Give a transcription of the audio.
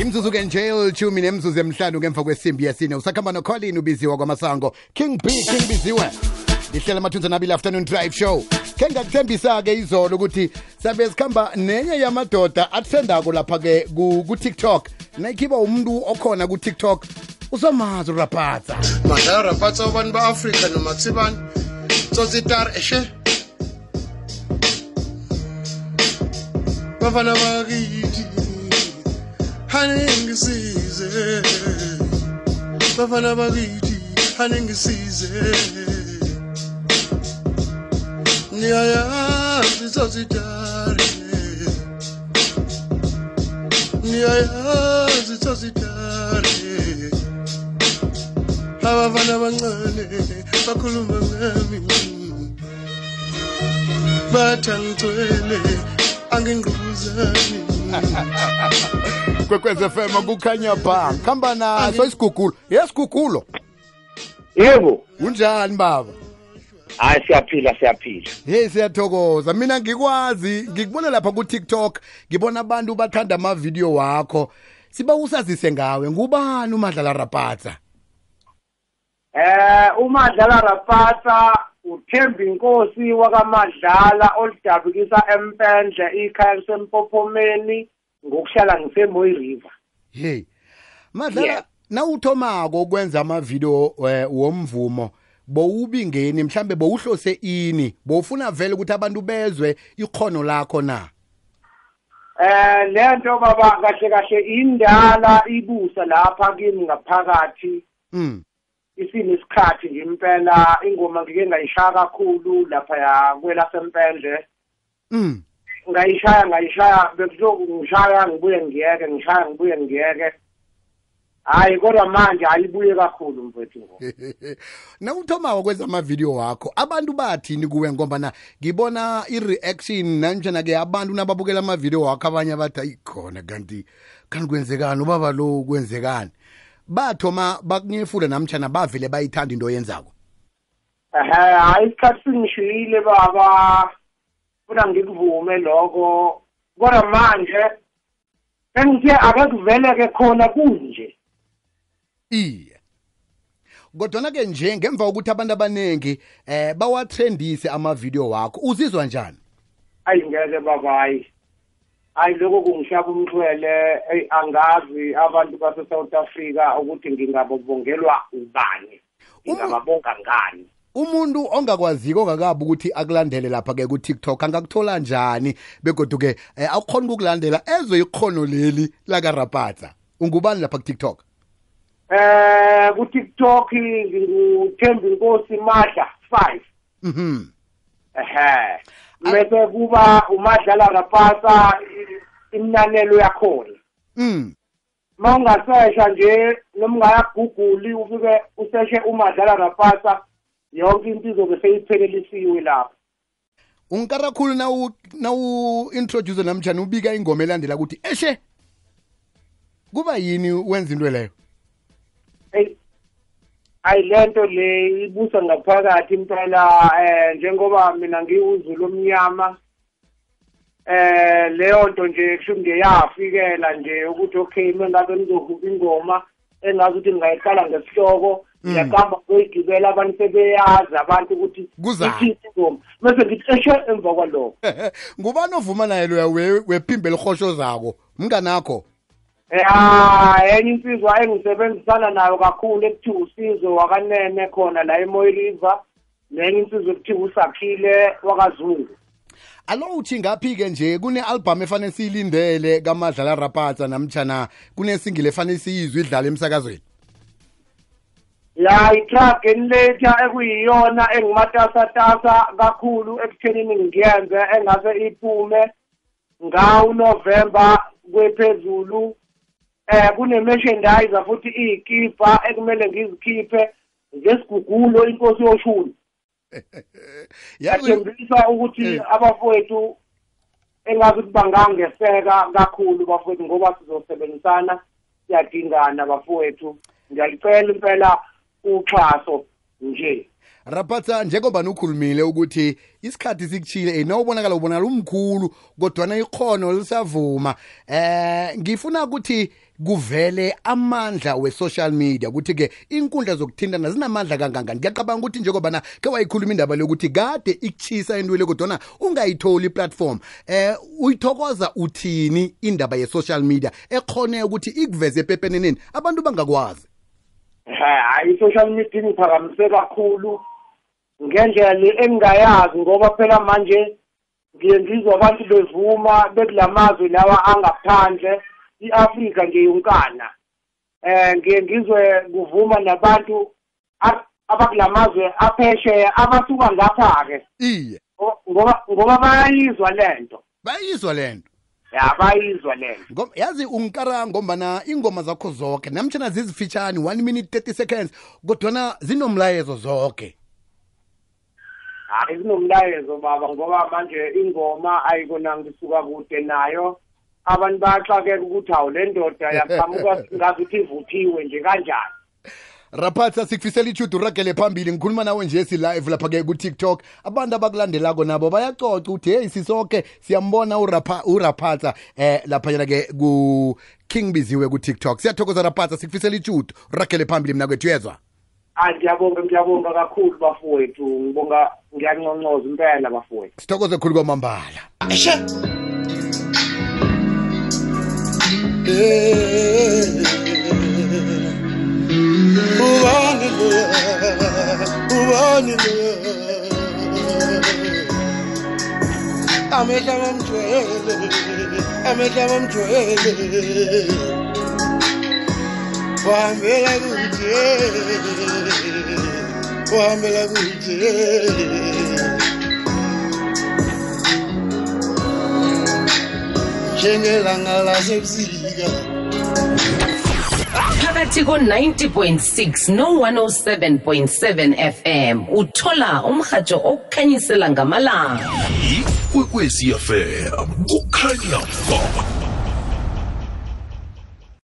imzuzu ke nje elithumi nemzuzu emhlanu ngemva kwesimbi yesine. Usakhamba nocolin ubiziwa kwamasango. King b king biziwe. Lihlela amathunzi nabili afternoon drive show. Khe ngakuthembisa-ke izolo ukuthi sabe sikhamba nenye yamadoda athendako lapha-ke ku- ku-tiktok. Nayikhiba umuntu okhona ku-tiktok usomazi uraphatsa. Madlala rapatsa abantu ba-afrika noma kuthibani tsotsitar eshe. Bafana bakithi. Hanengisize. Bafana bakithi hanengisize. Niyayazi tsotsitare niyayazi tsotsitare abafana abancane bakhuluma ngami. Bathi angigcwele angingqubuzani kwekwez fm kukhanya ba kuhamba naso isigugulo yesigugulo yebo. Unjani baba? Hayi siyaphila siyaphila. Hey siyathokoza. Mina ngikwazi ngikubona lapha ku-tiktok ngibona abantu bathanda amavidiyo wakho. Siba usazise ngawe ngubani umadlala rapatsa eh umadlala rapasa uthemba inkosi wakamadlala oludabukisa empendle ikhaya lisempophomeni ngokuhlala ngisemoy river. Hey madlala nawuthomako ukwenza amavidiyo eh, womvumo bowubingeni mhlambe bowuhlose ini bowufuna vele ukuthi abantu bezwe ikhono lakho na? Eh lento baba kahle kahle indala ibusa lapha kimi ngaphakathi. Mm. Isini isikhathi nje impela ingoma ngike ngayishaya kakhulu lapha ya kwelasempendle Mm. ngayishaya ngayishaya bekuzoku ngishaya ngibuye ngiyeke ngishaya ngibuye ngiyeke. Hayi kodwa manje ayibuye kakhulu mfethu ngo. Nawuthomako kwenza amavidiyo wakho abantu bathini kuwe? Ngombana ngibona i-reaction nanjena-ke abantu nababukela amavidiyo wakho abanye bathi ayikhona kanti kanti kwenzekani? Ubaba lo kwenzekani bathoma bakunyefula namtshana bavele bayithanda into oyenzako. Ehe hayi isikhathi singishiyile baba. Funa ngikuvume lokho. Kodwa manje sengithe akekuveleke khona kunje. Iye. Kodwana-ke nje ngemva kokuthi abantu abaningi eh bawatrendise amavidiyo wakho uzizwa njani? Ayi ngeke baba hayi lokho kungishaba umxhwele eyi angazi abantu base-south africa ukuthi ngingabobongelwa ubani ngingababonga ngani. Umuntu ongakwaziko ongakabi ukuthi akulandele lapha-ke ku-tiktok angakuthola njani? Begodu-ke eh, akukhona ukukulandela ezwe ikhono leli lakarapatsa ungubani lapha ku-tiktok? Eh ku-tiktok nginguthemba inkosi madla five. Mhm. Ehe. Bese kuba umadlala rapasa i- imnanelo yakhona. Mm. Uma ungasesha nje noma ungayaguguli ufike useshe umadlala rapasa yonke into izobe seyiphelelisiwe lapho. Ungikara khulu nawu nawu introduce namtjani ubika ingoma elandela ukuthi eshe kuba yini wenza into leyo? Eyi ayi lento le ibusa ngaphakathi impela eh njengoba mina ngiwuzulu omnyama eh leyo nto nje kusho ngeyafikela nje ukuthi okay mengabe ngizohuba ingoma engazi ukuthi ngingayiqala ngesihloko Mm. ngiyaqamba kuyigibela abantu sebeyazi abantu ukuthi Kuzani? ithini ingoma. Bese ngithi eshe emva kwalokho. Ngubani ovuma naye loya we- wephimbo elihosho zako? Mnganakho? Eh, ah enye insizwa engisebenzisana nayo kakhulu ekuthiwa usizo wakanene khona la emoy river. Nenye insizwa ekuthiwa usakhile wakazungu alo uthi ngaphi-ke nje kune-albhamu efanele siyilindele kamadlala rapatsa namtshana kunesingile efanele siyizwe idlala emsakazweni? Ya itrack eniletha ekuyiyona engumatasatasa kakhulu ekuthenini ngiyenze engase iphume ngawu november kwephezulu. Eh kune-merchandiser futhi iyikipa ekumele ngizikhiphe ngesigugulo inkosi yoshuni. yazi yathembisa ukuthi Eh. abafowethu engazi ukuthi bangangeseka kakhulu bafowethu ngoba sizosebenzisana siyadingana bafowethu ngiyalicela impela uxhaso nje rapatsa njengoba nukhulumile ukuthi isikhathi sikuchile eh nawubonakala ubonakala umkhulu kodwana ikhono lisavuma. Eh ngifuna ukuthi kuvele amandla we-social media ukuthi-ke inkundla zokuthintana zinamandla kangangani. Ngiyacabanga ukuthi njengobana ke wayikhuluma indaba leyokuthi kade ikuchisa entwele kodwana ungayitholi i-platform. Eh uyithokoza uthini indaba ye-social media ekhone ukuthi ikuveze epepeneneni abantu bangakwazi hayi i-social media ingiphakamise kakhulu. Ngendlela le engingayazi ngoba phela manje ngiye ngizwa abantu bevuma bekulamazwe lawa angaphandle i-Afrika nje yonkana. Eh ngiye ngizwe kuvuma nabantu a- abakulamazwe aphesheya abasuka ngapha ke iye ngoba ngoba bayizwa lento bayizwa lento ya bayizwa lento Ngom- yazi ungikara ngombana ingoma zakho zonke namtshana zizifitshani 1 minute 30 seconds kodwana zinomlayezo zonke hayi kunomlayezo baba ngoba manje ingoma ayikona ngisuka kude nayo. Abantu bayaxakeka ukuthi hawu le ndoda yaqhamuka ngazi ukuthi ivuthiwe nje kanjani? Raphatha sikufisela ichudu ragele phambili. Ngikhuluma nawe nje si-live lapha-ke ku-tiktok. Abantu abakulandelako nabo bayacoca ukuthi heyi sisonke siyambona urapha- uraphatha eh laphanyana-ke ku-king biziwe ku-tiktok. Siyathokoza raphatha sikufisela ichudu ragele phambili mna kwethu yezwa hayi ngiyabonga ngiyabonga kakhulu bafowethu. Ngibonga ngiyanconcoza impela bafowethu. Sithokoze khulu kwamambala. Ubani loya, ubani loya. Amehla mamjwele, amehla mamjwele. Wahambela kude, wahambela kude. Njengelanga lasebusika. Phakathi ko-90.6 no-107.7 fm uthola umrhatsho okukhanyisela ngamalanga. Ikwekwezi fm kukhanya ba